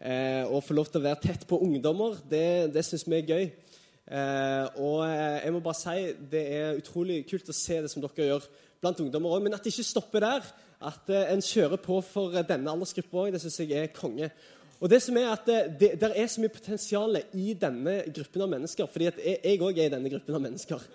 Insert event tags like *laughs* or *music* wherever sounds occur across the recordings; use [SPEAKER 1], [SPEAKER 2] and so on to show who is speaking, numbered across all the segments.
[SPEAKER 1] Eh, å få lov til å være tett på ungdommer, det, det syns vi er gøy. Eh, og eh, jeg må bare si det er utrolig kult å se det som dere gjør blant ungdommer òg. Men at det ikke stopper der. At eh, en kjører på for eh, denne aldersgruppa òg, det syns jeg er konge. Og det som er at eh, det, det er så mye potensial i denne gruppen av mennesker. fordi jeg òg er i denne gruppen av mennesker.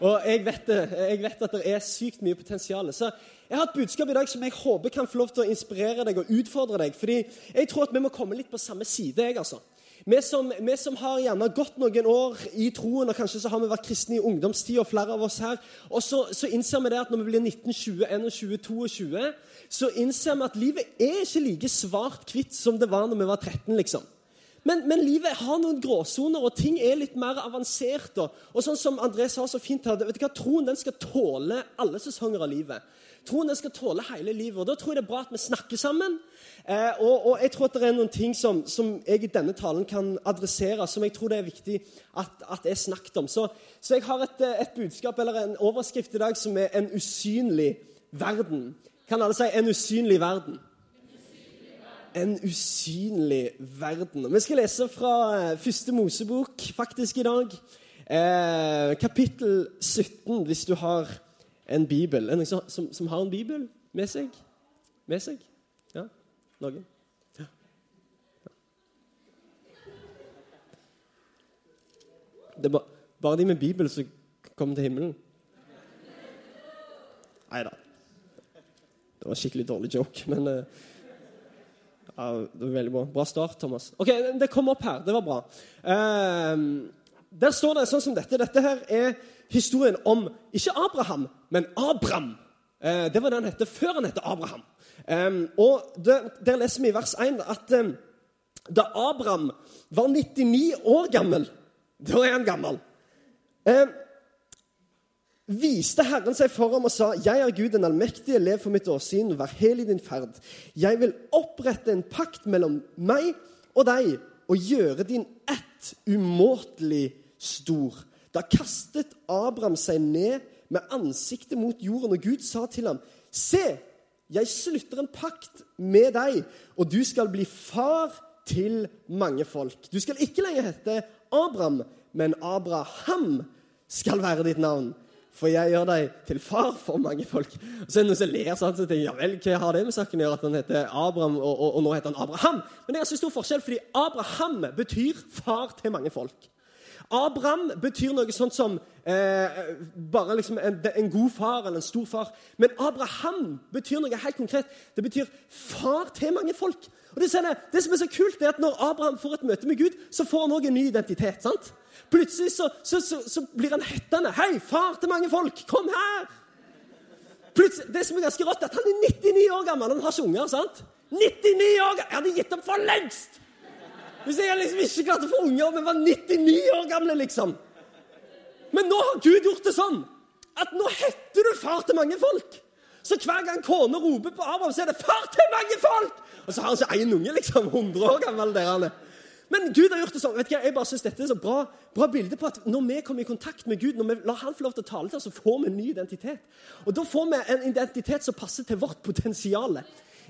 [SPEAKER 1] Og jeg vet, det, jeg vet at det er sykt mye potensial. Så jeg har et budskap i dag som jeg håper kan få lov til å inspirere deg og utfordre deg. fordi jeg tror at vi må komme litt på samme side. jeg altså. Vi som, vi som, har gjerne gått noen år i troen, og kanskje så har vi vært kristne i ungdomstid, og flere av oss her, og så, så innser vi det at når vi blir 19, 20, 21, 22, så innser vi at livet er ikke like svart-hvitt som det var når vi var 13. liksom. Men, men, livet har noen gråsoner, og ting er litt mer avansert. Og, og sånn som André sa så fint her, vet du hva, Troen den skal tåle alle sesonger av livet. Troen den skal tåle hele livet. og Da tror jeg det er bra at vi snakker sammen. Eh, og, og, jeg tror at det er noen ting som, som, jeg i denne talen kan adressere, som jeg tror det er viktig at, at jeg snakket om. Så, så jeg har et, et, budskap eller en overskrift i dag som er 'En usynlig verden'. Kan alle si 'En usynlig verden'? En usynlig verden. Vi skal lese fra eh, første Mosebok faktisk i dag. Eh, kapittel 17, hvis du har en bibel. En som, som, som, har en bibel med seg? Med seg? Ja? Noen? Ja. Det er ba, bare de med bibel som kommer til himmelen? Nei da. Det var en skikkelig dårlig joke, men eh, ja, det var veldig bra. Bra start, Thomas. Ok, Det kom opp her. Det var bra. Uh, der står det sånn som dette. Dette her er historien om ikke Abraham, men Abram. Uh, det var det han het før han het Abraham. Um, og det, Der leser vi i vers 1 at um, da Abram var 99 år gammel Da er han gammel. Uh, viste Herren seg for ham og sa, 'Jeg er Gud den allmektige, lev for mitt åsyn, vær hel i din ferd.' 'Jeg vil opprette en pakt mellom meg og deg og gjøre din ett umåtelig stor.' Da kastet Abraham seg ned med ansiktet mot jorden, og Gud sa til ham, 'Se, jeg slutter en pakt med deg, og du skal bli far til mange folk.' 'Du skal ikke lenger hete Abraham, men Abraham skal være ditt navn.' For jeg gjør deg til far for mange folk. Og så er det noen som ler sånn, så tenker jeg, ja vel, hva har det med saken å gjøre at han heter Abraham, og, og, og, nå heter han Abraham? Men det er så stor forskjell, fordi Abraham betyr far til mange folk. Abraham betyr noe sånt som eh, bare liksom en, en, god far eller en stor far. Men Abraham betyr noe helt konkret. Det betyr far til mange folk. Og Det, det som er så kult, er at når Abraham får et møte med Gud, så får han òg en ny identitet. sant? Plutselig så, så, så, så blir han hettende. 'Hei, far til mange folk, kom her!' Plutselig, det som er ganske rått, er at han er 99 år gammel. Han har ikke unger. sant? 99 år! Jeg hadde gitt opp for lengst! Hvis jeg liksom ikke klarte å få unger, men var 99 år gamle, liksom. Men nå har Gud gjort det sånn at nå heter du far til mange folk. Så hver gang kona roper på Abraham, så er det 'far til mange folk'! Og så har han ikke én unge, liksom. 100 år gammel. der er. Men Gud har gjort det sånn. vet du, Jeg bare synes Dette er så bra, bra bilde på at når vi kommer i kontakt med Gud, når vi lar Han få lov til å tale til oss, så får vi en ny identitet. Og Da får vi en identitet som passer til vårt potensial.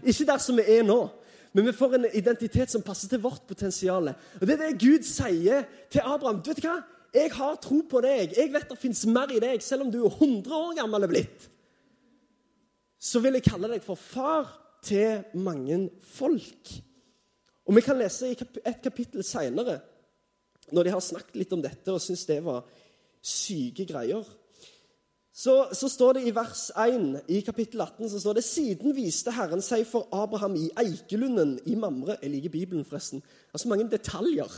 [SPEAKER 1] Ikke der som vi er nå, men vi får en identitet som passer til vårt potensial. Og Det er det Gud sier til Abraham. Du vet hva? Jeg har tro på deg. Jeg vet det fins mer i deg, selv om du er 100 år gammel er blitt. Så vil jeg kalle deg for far til mange folk. Og Vi kan lese i et kapittel seinere, når de har snakket litt om dette og syns det var syke greier. Så, så, står det i vers 1 i kapittel 18 så står det, Siden viste Herren seg for Abraham i eikelunden i Mamre. Jeg liker Bibelen, forresten. Altså mange detaljer.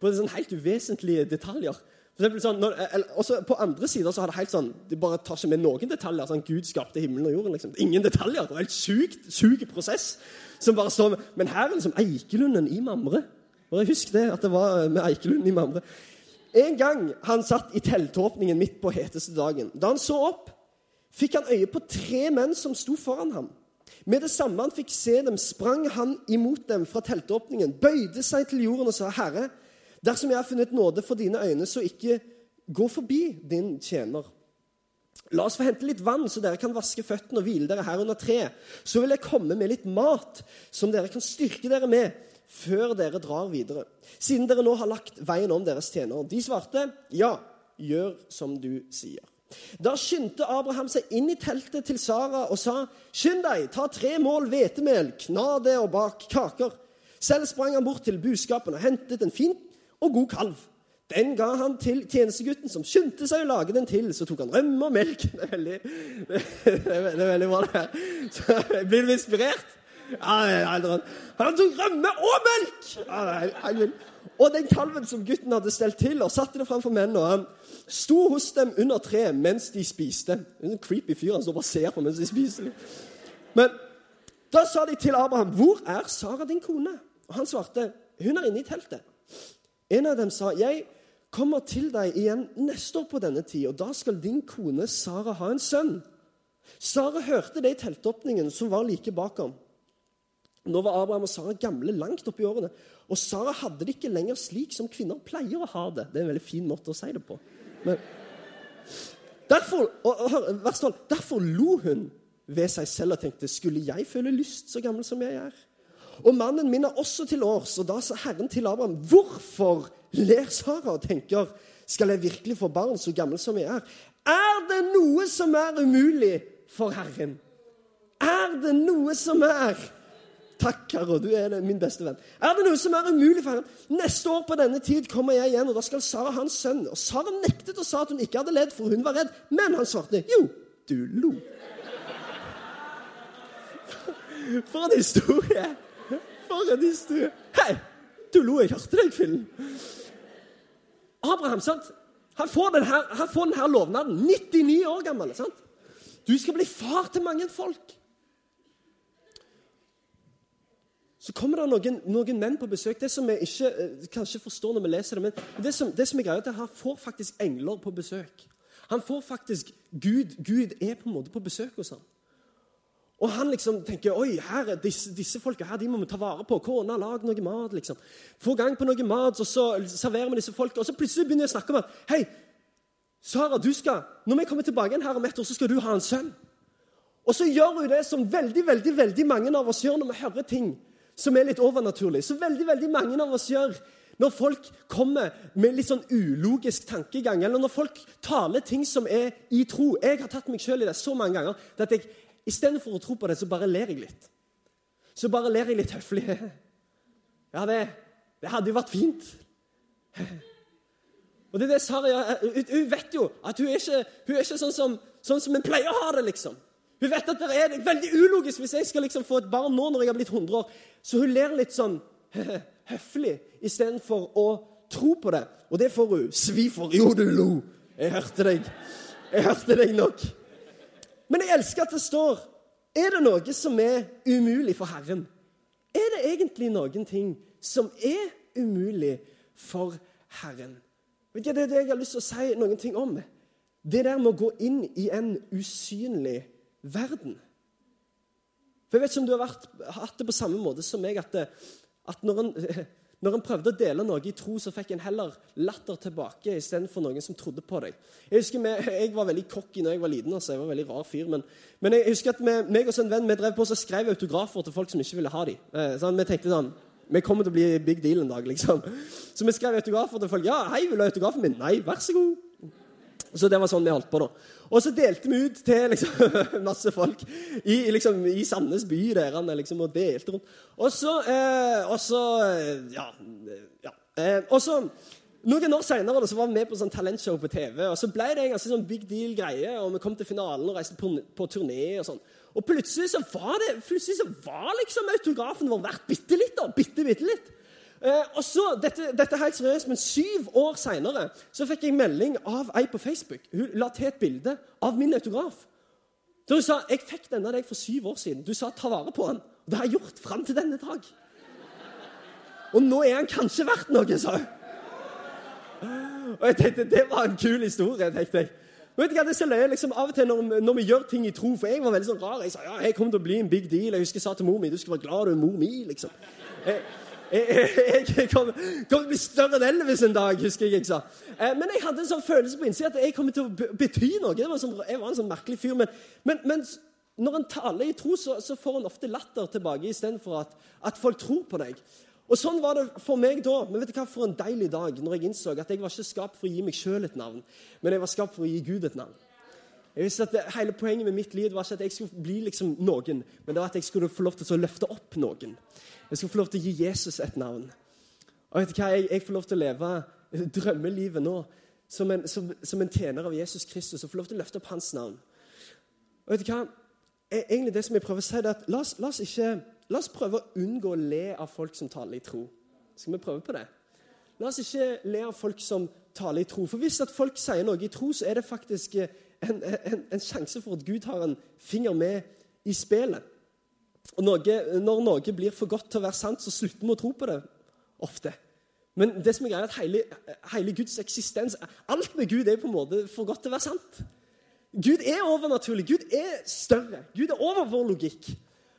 [SPEAKER 1] På sånn helt uvesentlige detaljer. Sånn, når, også På andre sider så har det helt sånn, de bare tar ikke med noen detaljer. sånn Gud skapte himmelen og jorden. liksom. Ingen detaljer. Det var helt sykt, syk prosess. som bare står Men her er liksom Eikelunden i Mamre. Bare husk det, at det var med Eikelunden i Mamre. En gang han satt i teltåpningen midt på heteste dagen. Da han så opp, fikk han øye på tre menn som sto foran ham. Med det samme han fikk se dem, sprang han imot dem fra teltåpningen, bøyde seg til jorden og sa, 'Herre, dersom jeg har funnet nåde for dine øyne, så ikke gå forbi din tjener.' La oss få hente litt vann, så dere kan vaske føttene og hvile dere her under treet. Så vil jeg komme med litt mat som dere kan styrke dere med før dere drar videre. Siden dere nå har lagt veien om deres tjenere. De svarte, ja, gjør som du sier. Da skyndte Abraham seg inn i teltet til Sara og sa, skynd deg, ta tre mål hvetemel, kna det og bak kaker. Selv sprang han bort til buskapen og hentet en fin og god kalv. Den ga han til tjenestegutten, som skyndte seg å lage den til. Så tok han rømme og melk. Det er veldig, det er, det er veldig bra, det her. Så blir du inspirert? Han tok rømme og melk! Og den kalven som gutten hadde stelt til, og satte det framfor mennene. og Han sto hos dem under treet mens de spiste. En creepy fyr han står bare ser på mens de spiser. Men da sa de til Abraham, 'Hvor er Sara, din kone?' Og han svarte, 'Hun er inne i teltet.' En av dem sa, 'Jeg kommer til deg igjen neste år på denne tid, og da skal din kone Sara ha en sønn.' Sara hørte det i teltåpningen som var like bak ham. Nå var Abraham og Sara gamle langt oppi årene. Og Sara hadde det ikke lenger slik som kvinner pleier å ha det. Det er en veldig fin måte å si det på. Men derfor, og, og, derfor lo hun ved seg selv og tenkte skulle jeg føle lyst så gammel som jeg er? Og mannen min er også til års. Og da sa Herren til Abraham, hvorfor ler Sara og tenker skal jeg virkelig få barn så gammel som jeg er? Er det noe som er umulig for Herren? Er det noe som er Takk, Herre, du er min beste venn. Er det noe som er umulig for ham? Neste år på denne tid kommer jeg igjen, og da skal Sara ha en sønn. Og Sara nektet og sa at hun ikke hadde ledd, for hun var redd. Men han svarte, jo, du lo. *laughs* For en historie! En. Hei, du lo, jeg hørte deg, Finn. Abraham, sant? Han får denne, han får denne lovnaden. 99 år gammel. sant? Du skal bli far til mange folk. Så kommer det noen, noen, menn på besøk. Det som vi ikke eh, kanskje forstår når vi leser det, men det som, det som er greia, er at han får faktisk engler på besøk. Han får faktisk Gud Gud er på en måte på besøk hos ham. Og han liksom tenker oi, her, disse, disse folka her, de må vi ta vare på. Kona, lag noe mat. liksom. Få gang på noe mat, og så serverer vi disse folka. Og så plutselig begynner jeg å snakke om at hei, Sara, du skal, når vi kommer tilbake igjen her om et år, så skal du ha en sønn. Og så gjør hun det som veldig veldig, veldig mange av oss gjør når vi hører ting som er litt overnaturlig. Så veldig, veldig mange av oss gjør når folk kommer med litt sånn ulogisk tankegang, eller når folk taler ting som er i tro Jeg har tatt meg sjøl i det så mange ganger at jeg istedenfor å tro på det, så bare ler jeg litt. Så bare ler jeg litt høflig. Ja, det, det hadde jo vært fint. Og det er det Sara Hun vet jo at hun er ikke, hun er ikke sånn, som, sånn som en pleier å ha det, liksom. Hun vet at det er veldig ulogisk hvis jeg skal liksom få et barn nå når jeg har blitt 100 år. Så hun ler litt sånn *laughs* høflig istedenfor å tro på det. Og det får hun svi for. Jo, du lo. Jeg hørte deg. Jeg hørte deg nok. Men jeg elsker at det står Er det noe som er umulig for Herren? Er det egentlig noen ting som er umulig for Herren? Vet du, Det er det jeg har lyst til å si noen ting om. Det der med å gå inn i en usynlig verden. For Jeg vet ikke om du har vært, hatt det på samme måte som meg, at, at når, en, når en prøvde å dele noe i tro, så fikk en heller latter tilbake istedenfor noen som trodde på deg. Jeg husker vi, jeg var veldig cocky da jeg var liten. altså jeg var en veldig rar fyr, Men, men jeg husker at vi, meg og en venn vi drev på og skrev autografer til folk som ikke ville ha dem. Eh, sånn, vi tenkte sånn vi kommer til å bli big deal en dag, liksom. Så vi skrev autografer til folk. Ja, hei, vil du ha autografen min? Nei, vær så god. Så det var sånn vi holdt på, da. Og så delte vi ut til liksom, *laughs* masse folk i, liksom, i Sandnes by der, liksom, og delte rundt. Og så, eh, og så Ja. ja eh, og så noen år seinere var vi med på sånn talentshow på TV. og Så ble det en ganske sånn big deal-greie, og vi kom til finalen og reiste på, på turné. Og sånn. Og plutselig så var det, plutselig så var liksom autografen vår verdt bitte litt. da, bitte, bitte litt. Eh, og så, dette, dette helt seriøst, men Syv år seinere fikk jeg melding av ei på Facebook. Hun la til et bilde av min autograf. Da hun sa jeg fikk denne av deg for syv år siden. Du sa ta vare på den. Og det har jeg gjort fram til denne dag. Og nå er han kanskje verdt noe, sa hun. Og jeg tenkte, Det var en kul historie. tenkte jeg. Vet du hva, det er så løye, liksom, Av og til når, når, vi gjør ting i tro For jeg var veldig sånn rar. Jeg sa ja, jeg kommer til å bli en big deal. Jeg husker jeg sa til mor mi du skal være glad du er mor mi. liksom. Jeg, jeg, jeg, jeg kommer, til å bli større enn Elvis en dag, husker jeg jeg sa. Eh, men jeg hadde en sånn følelse på innsida at jeg kommer til å bety noe. Var sånn, jeg var en sånn merkelig fyr. Men, men, men når en taler i tro, så, så får en ofte latter tilbake istedenfor at, at folk tror på deg. Og Sånn var det for meg da. Men vet du hva, for en deilig dag når jeg innså at jeg var ikke skapt for å gi meg sjøl et navn, men jeg var skapt for å gi Gud et navn. Jeg visste at Hele poenget med mitt liv var ikke at jeg skulle bli liksom noen, men det var at jeg skulle få lov til å løfte opp noen. Jeg skulle få lov til å gi Jesus et navn. Og vet du hva, Jeg, jeg får lov til å leve drømmelivet nå som en, som, som en tjener av Jesus Kristus og få lov til å løfte opp hans navn. Og vet du hva, e, egentlig det som jeg prøver å si, er at la oss, la oss ikke La oss prøve å unngå å le av folk som taler i tro. Skal vi prøve på det? La oss ikke le av folk som taler i tro. For hvis at folk sier noe i tro, så er det faktisk eh, en, en, en sjanse for at Gud har en finger med i spillet. Og noe, Når noe blir for godt til å være sant, så slutter vi å tro på det ofte. Men det som er greia er at hele, hele, Guds eksistens Alt med Gud er på en måte for godt til å være sant. Gud er overnaturlig. Gud er større. Gud er over vår logikk.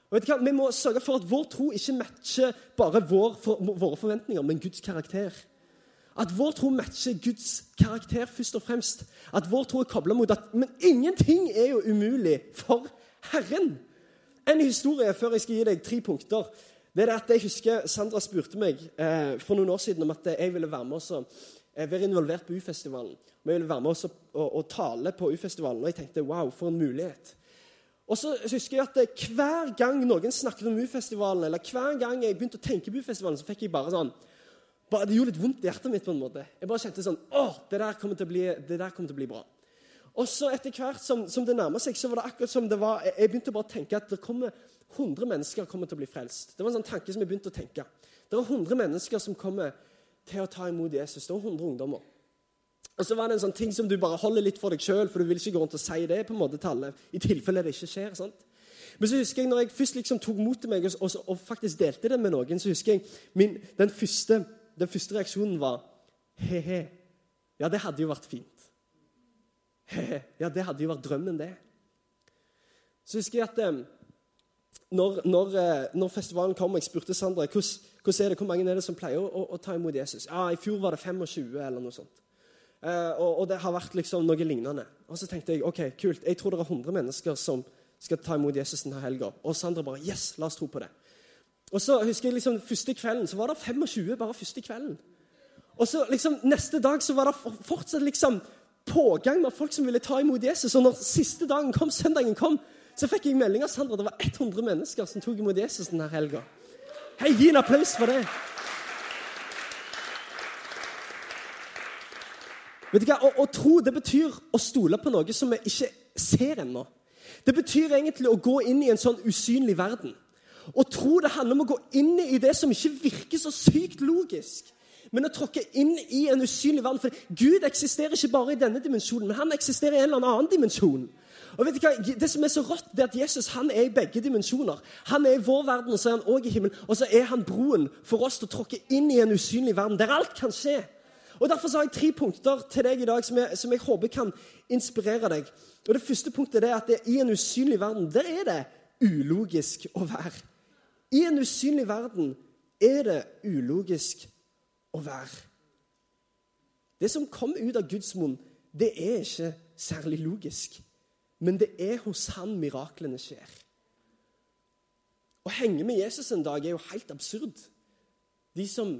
[SPEAKER 1] Og vet du hva? Vi må sørge for at vår tro ikke matcher bare vår, for, våre forventninger, men Guds karakter. At vår tro matcher Guds karakter først og fremst. At vår tro er kobla mot at Men ingenting er jo umulig for Herren. En historie før jeg skal gi deg tre punkter. Det er at Jeg husker Sandra spurte meg eh, for noen år siden om at jeg ville være med oss og eh, være involvert på U-festivalen. Vi ville være med oss og, og, og tale på U-festivalen. Og jeg tenkte wow, for en mulighet. Og så husker jeg at Hver gang noen snakket om U-festivalen, eller hver gang jeg begynte å tenke på U-festivalen, så fikk jeg bare sånn bare, Det gjorde litt vondt i hjertet mitt. på en måte. Jeg bare kjente sånn Å, det der kommer til å bli, til å bli bra. Og så etter hvert som, som det nærmer seg, så var det akkurat som det var Jeg begynte bare å tenke at det kommer 100 mennesker kommer til å bli frelst. Det var en sånn tanke som jeg begynte å tenke. Det var 100 mennesker som kommer til å ta imot Jesus. Det var 100 ungdommer. Og så var det en sånn ting som du bare holder litt for deg sjøl, for du vil ikke gå rundt og si det på en måte til alle. I tilfelle det ikke skjer. sant? Men så husker jeg når jeg først liksom tok mot til meg og, og, og, faktisk delte det med noen, så husker jeg min, den, første, den første reaksjonen var he-he. Ja, det hadde jo vært fint. He-he. Ja, det hadde jo vært drømmen, det. Så husker jeg at når, når, eh, når, festivalen kom, og jeg spurte Sandra hvordan er det, hvor mange er det som pleier å, å, å ta imot Jesus. Ja, I fjor var det 25, eller noe sånt. Eh, og, og, det har vært liksom noe lignende. Og så tenkte jeg ok, kult, jeg tror det er 100 mennesker som skal ta imot Jesus denne helga. Og Sandra bare Yes, la oss tro på det. Og så husker jeg liksom Første kvelden så var det 25 bare første kvelden. Og så liksom neste dag så var det fortsatt liksom pågang med folk som ville ta imot Jesus. Og når siste dagen kom, søndagen kom, så fikk jeg melding av Sandra. Det var 100 mennesker som tok imot Jesus denne helga. Hei, gi en applaus for det. Vet du hva? Å, å tro det betyr å stole på noe som vi ikke ser ennå. Det betyr egentlig å gå inn i en sånn usynlig verden. Å tro det handler om å gå inn i det som ikke virker så sykt logisk. Men å tråkke inn i en usynlig verden. For Gud eksisterer ikke bare i denne dimensjonen, men han eksisterer i en eller annen dimensjon. Og vet du hva? Det som er så rått, det er at Jesus han er i begge dimensjoner. Han er i vår verden, og så er han også i himmelen. Og så er han broen for oss til å tråkke inn i en usynlig verden, der alt kan skje. Og Derfor har jeg tre punkter til deg i dag som jeg, som jeg håper kan inspirere deg. Og Det første punktet er at det, i en usynlig verden der er det ulogisk å være. I en usynlig verden er det ulogisk å være. Det som kommer ut av Guds munn, det er ikke særlig logisk. Men det er hos han miraklene skjer. Å henge med Jesus en dag er jo helt absurd. De som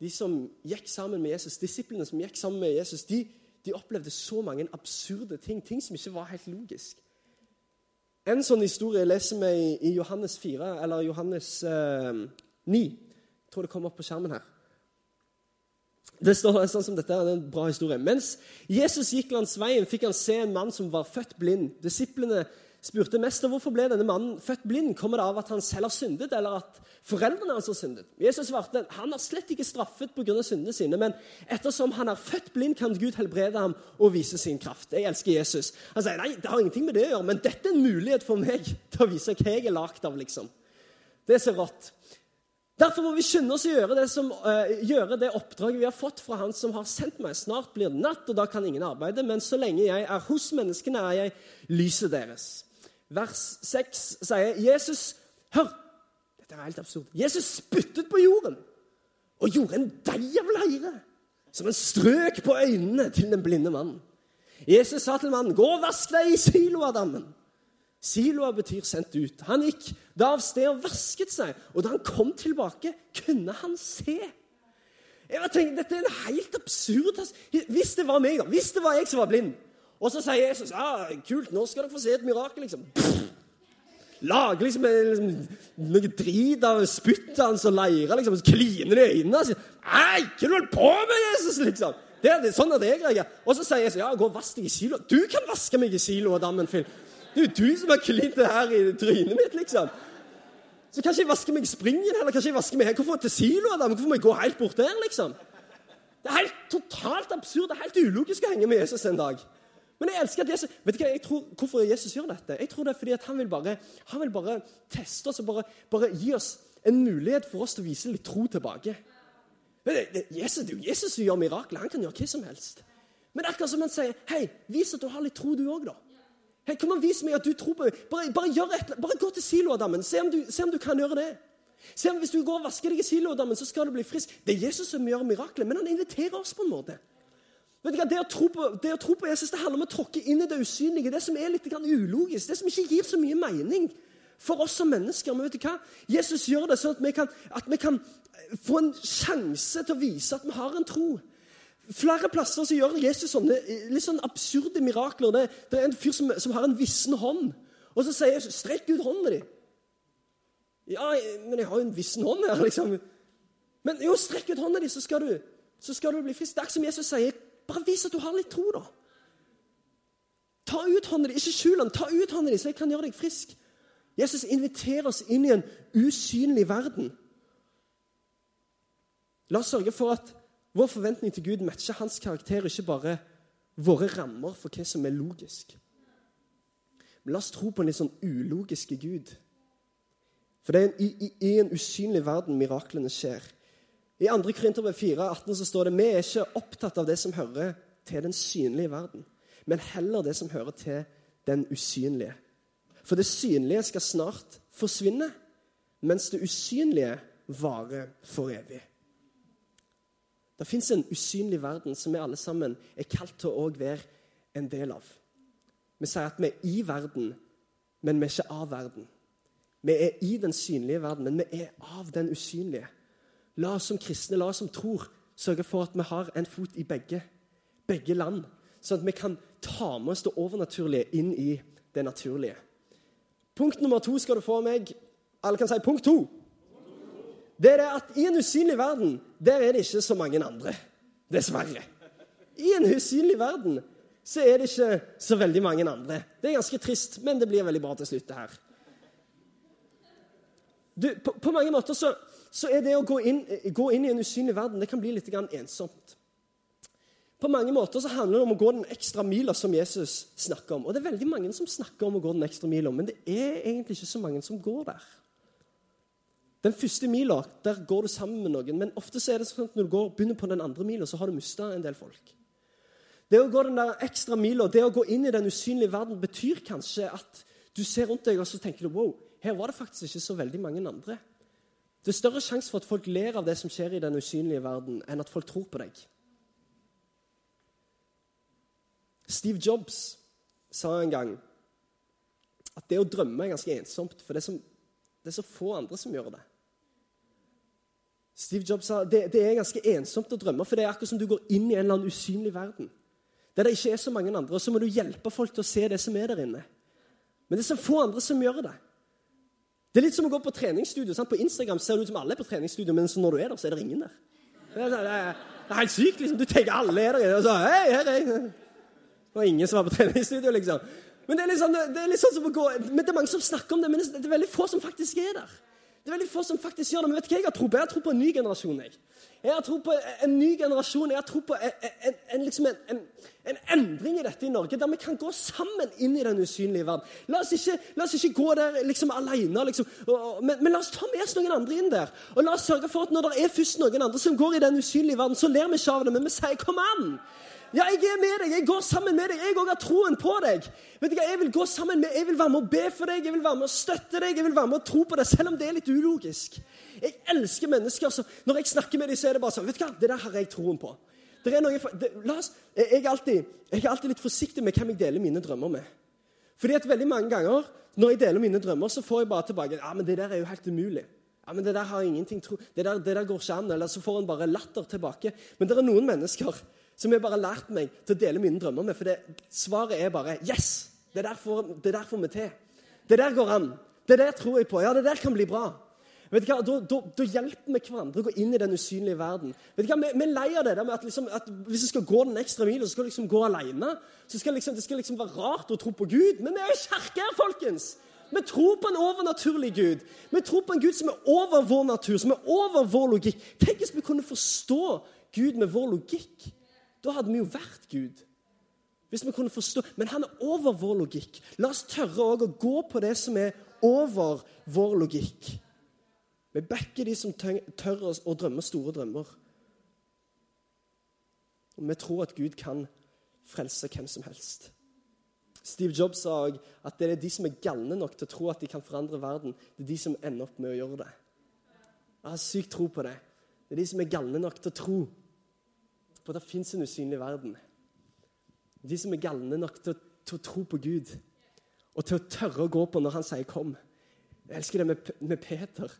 [SPEAKER 1] de som gikk sammen med Jesus, disiplene som gikk sammen med Jesus, de, de opplevde så mange absurde ting. Ting som ikke var helt logisk. En sånn historie leser vi i, Johannes 4, eller Johannes eh, 9. Jeg tror det kommer opp på skjermen her. Det står sånn som dette, det er en bra historie. Mens Jesus gikk langs veien, fikk han se en mann som var født blind. Disiplene spurte mester hvorfor ble denne mannen født blind. Kommer det av at han selv har syndet, eller at foreldrene hans har syndet? Jesus svarte han har slett ikke straffet pga. syndene sine, men ettersom han er født blind, kan Gud helbrede ham og vise sin kraft. Jeg elsker Jesus. Han sier nei, det har ingenting med det å gjøre, men dette er en mulighet for meg *laughs* til å vise hva jeg er lagd av. liksom. Det er så rått. Derfor må vi skynde oss å gjøre det, som, uh, gjøre det oppdraget vi har fått fra Han som har sendt meg. Snart blir det natt, og da kan ingen arbeide, men så lenge jeg er hos menneskene, er jeg lyset deres. Vers 6 sier Jesus Hør! Dette er helt absurd. Jesus spyttet på jorden og gjorde en deig av leire, som en strøk på øynene til den blinde mannen. Jesus sa til mannen, 'Gå og vask deg i Siloadammen.' Siloa betyr sendt ut. Han gikk da av sted og vasket seg, og da han kom tilbake, kunne han se. Jeg tenkte, tenkt, Dette er en helt absurd Hvis det var meg, da. Hvis det var jeg som var blind, og så sier Jesus ja, kult, nå skal dere få se et mirakel, liksom. Lager liksom, liksom noe drit av spyttet hans og leire, liksom, Så kliner i øynene. Og sier, Nei, hva holder du på med, Jesus? liksom? Det er sånn at jeg reagerer. Og så sier Jesus ja, gå og vask deg i Silo. Du kan vaske meg i Silo og dammen, Phil. Det er jo du som har klint det her i trynet mitt, liksom. Så kanskje jeg vasker meg i springen, eller kanskje jeg vasker meg her. Hvorfor til Silo og dammen? Hvorfor må jeg gå helt bort der, liksom? Det er helt totalt absurd. Det er helt ulogisk å henge med Jesus en dag. Men jeg elsker at Jesus, vet du hva, jeg tror, Hvorfor Jesus gjør dette? Jeg tror det er fordi han vil bare, han vil bare teste oss og bare, bare, gi oss en mulighet for oss til å vise litt tro tilbake. Jesus, det er jo Jesus som gjør mirakler. Han kan gjøre hva som helst. Men det akkurat som han sier Hei, vis at du har litt tro, du òg, da. Hei, Kom og vis meg at du tror på Bare, bare, et, bare gå til Siloadammen. Se, se om du kan gjøre det. Se om Hvis du går og vasker deg i Siloadammen, så skal du bli frisk. Det er Jesus som gjør mirakler, men han inviterer oss på en måte. Vet du hva, det å, tro på, det å tro på Jesus det handler om å tråkke inn i det usynlige, det som er litt ulogisk, det som ikke gir så mye mening for oss som mennesker. Men vet du hva? Jesus gjør det sånn at vi kan, at vi kan få en sjanse til å vise at vi har en tro. Flere plasser så gjør Jesus sånne litt sånn absurde mirakler. Det, det er en fyr som, som, har en vissen hånd. Og så sier Jesus 'Strekk ut hånden din'. Ja, men jeg har jo en vissen hånd her, liksom. Men jo, strekk ut hånden din, så skal du, så skal du bli frisk. Det er som Jesus sier bare vis at du har litt tro, da. Ta ut hånda di. Ikke skjul den. Ta ut hånda di, så jeg kan gjøre deg frisk. Jesus inviterer oss inn i en usynlig verden. La oss sørge for at vår forventning til Gud matcher hans karakter, ikke bare våre rammer for hva som er logisk. Men la oss tro på en litt sånn ulogiske Gud. For det er en, i, i en usynlig verden miraklene skjer. I 2. Korinterbrev 4, 18 så står det vi er ikke opptatt av det som hører til den synlige verden, men heller det som hører til den usynlige. For det synlige skal snart forsvinne, mens det usynlige varer for evig. Det fins en usynlig verden som vi alle sammen er kalt til å være en del av. Vi sier at vi er i verden, men vi er ikke av verden. Vi er i den synlige verden, men vi er av den usynlige. La oss som kristne, la oss som tror, sørge for at vi har en fot i begge, begge land. Sånn at vi kan ta med oss det overnaturlige inn i det naturlige. Punkt nummer to skal du få meg. Alle kan si punkt to. Det er det at i en usynlig verden, der er det ikke så mange andre. Dessverre. I en usynlig verden så er det ikke så veldig mange andre. Det er ganske trist, men det blir veldig bra til slutt, det her. Du, på, på mange måter så så er det å gå inn, gå inn, i en usynlig verden det kan bli litt ensomt. På mange måter så handler det om å gå den ekstra mila som Jesus snakker om. Og det er veldig mange som snakker om å gå den ekstra mila, men det er egentlig ikke så mange som går der. Den første mila der går du sammen med noen, men ofte så er det sånn at når du går, begynner på den andre mila, så har du mista en del folk. Det å gå den der ekstra mila, det å gå inn i den usynlige verden, betyr kanskje at du ser rundt deg og så tenker du, wow, her var det faktisk ikke så veldig mange andre. Det er større sjanse for at folk ler av det som skjer i den usynlige verden, enn at folk tror på deg. Steve Jobs sa en gang at det å drømme er ganske ensomt, for det er, så, det er så få andre som gjør det. Steve Jobs sa det, det er ganske ensomt å drømme, for det er akkurat som du går inn i en eller annen usynlig verden. Der det ikke er så mange andre, og så må du hjelpe folk til å se det som er der inne. Men det er så få andre som gjør det. Det er litt som å gå på treningsstudio. Sant? På Instagram ser det ut som alle er på treningsstudio, men når du er der, så er det ingen der. Er, det er, det er helt sykt. liksom. Du tenker alle er der, og så hei, hei, er. Det var ingen som var på treningsstudio, liksom. Men det er, liksom, det er sånn som å gå, men det er mange som snakker om det, men det er veldig få som faktisk er der. Det er veldig få som faktisk gjør det, Men vet du hva jeg har tro på? Jeg har tro på en ny generasjon. jeg. Jeg har tro på en ny generasjon. Jeg har tro på en, en, en, liksom en, endring i dette i Norge, der vi kan gå sammen inn i den usynlige verden. La oss ikke, la oss ikke gå der liksom alene, liksom. men, men, la oss ta med oss noen andre inn der. Og la oss sørge for at når det er først noen andre som går i den usynlige verden, så ler vi ikke av det, men vi sier 'kom an'. Ja, jeg er med deg. Jeg går sammen med deg. Jeg òg har troen på deg. Vet du hva, Jeg vil gå sammen med, jeg vil være med å be for deg, jeg vil være med å støtte deg, jeg vil være med å tro på deg, selv om det er litt ulogisk. Jeg elsker mennesker. så Når jeg snakker med dem, så er det bare sånn vet du hva, Det der har jeg troen på. Noe, det, oss, jeg, er alltid, jeg er alltid litt forsiktig med hvem jeg deler mine drømmer med. Fordi at veldig mange ganger når jeg deler mine drømmer, så får jeg bare tilbake ja, men det der er jo helt umulig. Ja, men Det der har ingenting tro, det der, det der går ikke an. Eller så får en bare latter tilbake. Men det er noen mennesker som jeg bare har lært meg til å dele mine drømmer med. For det, svaret er bare Yes! Det der, får, det der får vi til. Det der går an. Det der tror jeg på. Ja, det der kan bli bra. Vet du hva? Da, da, da, hjelper vi hverandre å gå inn i den usynlige verden. Vet du hva? Vi, vi er lei av det der med at, liksom, at hvis du skal gå den ekstra milen, så skal du liksom gå alene. Så skal liksom, det skal liksom være rart å tro på Gud. Men vi er jo kirke her, folkens! Vi tror på en overnaturlig Gud. Vi tror på en Gud som er over vår natur, som er over vår logikk. Tenk hvis vi kunne forstå Gud med vår logikk. Da hadde vi jo vært Gud. Hvis vi kunne forstå, Men han er over vår logikk. La oss tørre å gå på det som er over vår logikk. Vi backer de som tør å drømme store drømmer. Og vi tror at Gud kan frelse hvem som helst. Steve Jobs sa òg at det er de som er galne nok til å tro at de kan forandre verden, det er de som ender opp med å gjøre det. Jeg har sykt tro på det. Det er de som er galne nok til å tro på at det fins en usynlig verden. De som er galne nok til å, til å, tro på Gud og til å tørre å gå på når han sier 'kom'. Jeg elsker det med, med Peter.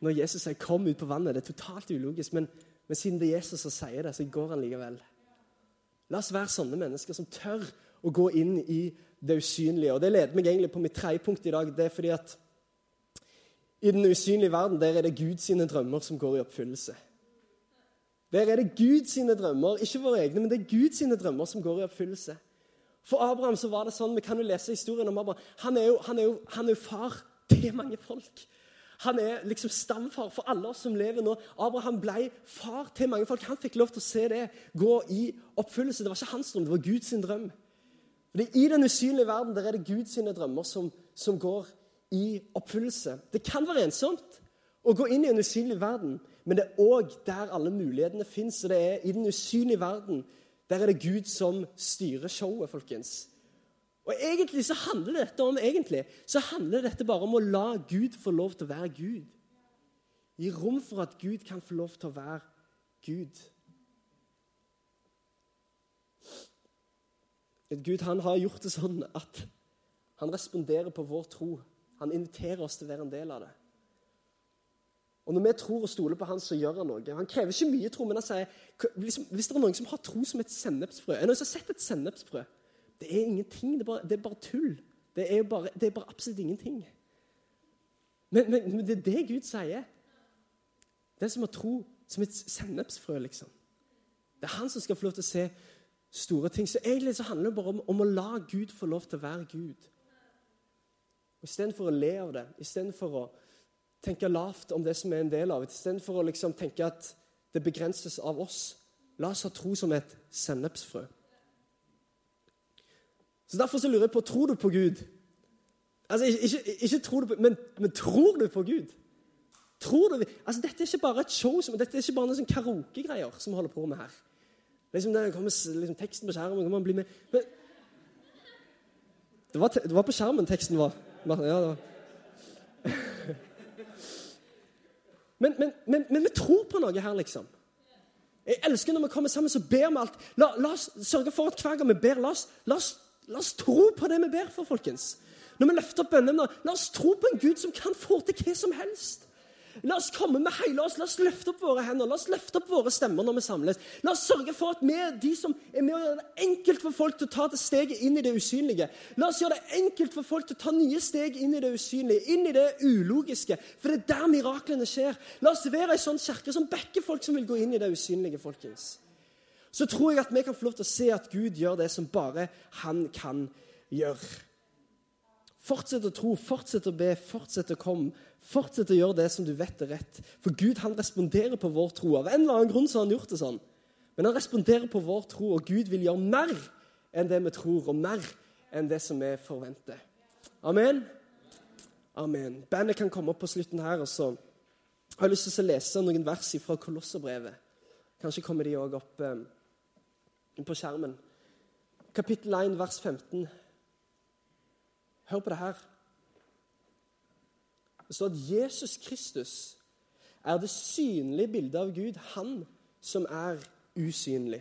[SPEAKER 1] Når Jesus sier 'kom ut på vannet', det er totalt ulogisk, men, men siden det er Jesus som sier det, så går han likevel. La oss være sånne mennesker som tør å gå inn i det usynlige. Og Det leder meg egentlig på mitt tredje punkt i dag. Det er fordi at i den usynlige verden der er det Guds drømmer som går i oppfyllelse. Der er det Guds drømmer, ikke våre egne, men det er Guds drømmer som går i oppfyllelse. For Abraham så var det sånn, Vi kan jo lese historien om Abraham. Han er jo, han er jo, han er jo far til mange folk. Han er liksom stamfar for alle oss som lever nå. Abraham ble far til mange folk. Han fikk lov til å se det gå i oppfyllelse. Det var ikke hans drøm, det var Guds drøm. Fordi I den usynlige verden der er det Guds drømmer som, som, går i oppfyllelse. Det kan være ensomt å gå inn i en usynlig verden, men det er òg der alle mulighetene fins. Det er i den usynlige verden der er det Gud som styrer showet, folkens. Og egentlig så handler dette om egentlig, så handler dette bare om å la Gud få lov til å være Gud. Gi rom for at Gud kan få lov til å være Gud. Gud han har gjort det sånn at han responderer på vår tro. Han inviterer oss til å være en del av det. Og Når vi tror og stoler på han, så gjør han noe. Han krever ikke mye tro, men han sier liksom, hvis det er noen som har tro som et sennepsfrø Er noen som har sett et sennepsfrø? Det er ingenting. Det er bare, det er bare tull. Det er, bare, det er, bare, absolutt ingenting. Men, men, men, det er det Gud sier. Er som å tro som et sennepsfrø, liksom. Det er han som skal få lov til å se store ting. Så egentlig så handler det bare om, om å la Gud få lov til å være Gud. Istedenfor å le av det, istedenfor å tenke lavt om det som er en del av istedenfor å liksom tenke at det begrenses av oss. La oss ha tro som et sennepsfrø. Så Derfor så lurer jeg på tror du på Gud. Altså, Ikke, ikke, ikke tror du på, men, men, tror du på Gud? Tror du, altså Dette er ikke bare et show, dette er ikke bare noen sånn karaokegreier som vi holder på med her. Liksom, det kommer liksom, Teksten på skjermen, kommer man bli med men, det, var, det var på skjermen teksten var. Ja, det var. Men, men, men, men, vi tror på noe her, liksom. Jeg elsker når vi kommer sammen, så ber vi alt. La, la oss sørge for at hver gang vi ber, la oss, la oss La oss tro på det vi ber for, folkens. Når vi løfter opp bønnene, la oss tro på en Gud som kan få til hva som helst. La oss komme med hele oss, la oss løfte opp våre hender, la oss løfte opp våre stemmer når vi samles. La oss sørge for at vi er de som er med å gjøre det enkelt for folk til å ta det steget inn i det usynlige. La oss gjøre det enkelt for folk til å ta nye steg inn i det usynlige, inn i det ulogiske. For det er der miraklene skjer. La oss være ei sånn kirke som backer folk som vil gå inn i det usynlige, folkens så tror jeg at vi kan få lov til å se at Gud gjør det som bare han kan gjøre. Fortsett å tro, fortsett å be, fortsett å komme, Fortsett å gjøre det som du vet er rett. For Gud han responderer på vår tro. Av en eller annen grunn så har han gjort det sånn. Men han responderer på vår tro, og Gud vil gjøre mer enn det vi tror, og mer enn det som vi forventer. Amen. Amen. Bandet kan komme opp på slutten her. og så har jeg lyst til å lese noen vers fra Kolosserbrevet. Kanskje kommer de òg opp eh, på skjermen. Kapittel 1, vers 15. Hør på det her. Det står at Jesus Kristus er det synlige bildet av Gud, han som er usynlig.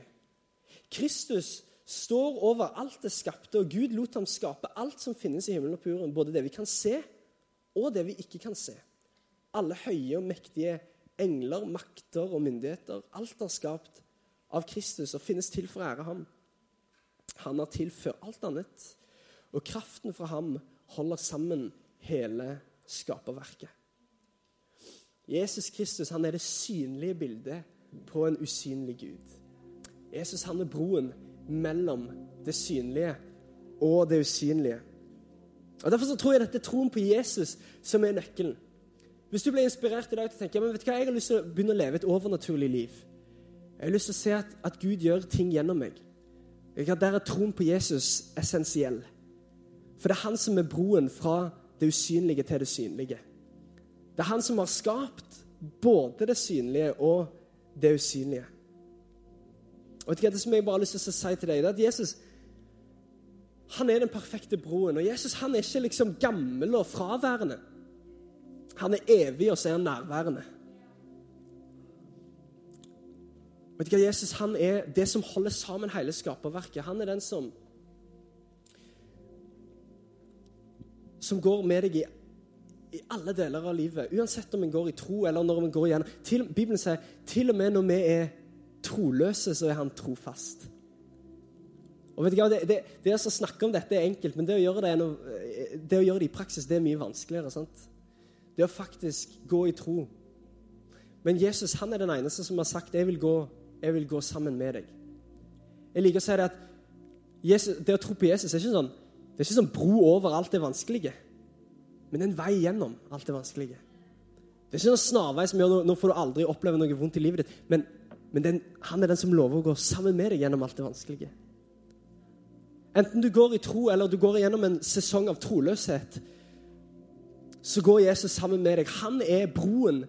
[SPEAKER 1] Kristus står over alt det skapte, og Gud lot ham skape alt som finnes i himmelen og på jorden, både det vi kan se, og det vi ikke kan se. Alle høye og mektige engler, makter og myndigheter. Alt er skapt av Kristus og finnes til for å ære ham. Han har tilført alt annet, og kraften fra ham holder sammen hele skaperverket. Jesus Kristus han er det synlige bildet på en usynlig Gud. Jesus han er broen mellom det synlige og det usynlige. Og Derfor så tror jeg dette er troen på Jesus som er nøkkelen. Hvis du ble inspirert i dag til å tenke men vet du hva, jeg har lyst til å begynne å leve et overnaturlig liv Jeg har lyst til å se at, at Gud gjør ting gjennom meg. Der er troen på Jesus essensiell. For det er han som er broen fra det usynlige til det synlige. Det er han som har skapt både det synlige og det usynlige. Og vet du hva, Det som jeg bare har lyst til å si til deg, det er at Jesus han er den perfekte broen. Og Jesus han er ikke liksom gammel og fraværende. Han er evig, og så er han nærværende. Vet du hva, Jesus han er det som holder sammen hele skaperverket. Han er den som som går med deg i, i alle deler av livet. Uansett om en går i tro eller når en går igjen. Til, Bibelen sier til og med når vi er troløse, så er han trofast. Og vet du hva, det, det, det å snakke om dette er enkelt, men det å gjøre det, noe, det, å gjøre det i praksis det er mye vanskeligere. sant? Det å faktisk gå i tro. Men Jesus han er den eneste som har sagt jeg vil gå, jeg vil gå sammen med deg. Jeg liker å si det at Jesus, det å tro på Jesus er ikke sånn, det er ikke sånn bro over alt det vanskelige, men en vei gjennom alt det vanskelige. Det er ikke noen snarvei som gjør nå får du aldri oppleve noe vondt i livet ditt, men, men den, han er den som lover å gå sammen med deg gjennom alt det vanskelige. Enten du går i tro, eller du går gjennom en sesong av troløshet, så går Jesus sammen med deg. Han er broen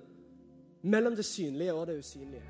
[SPEAKER 1] mellom det synlige og det usynlige.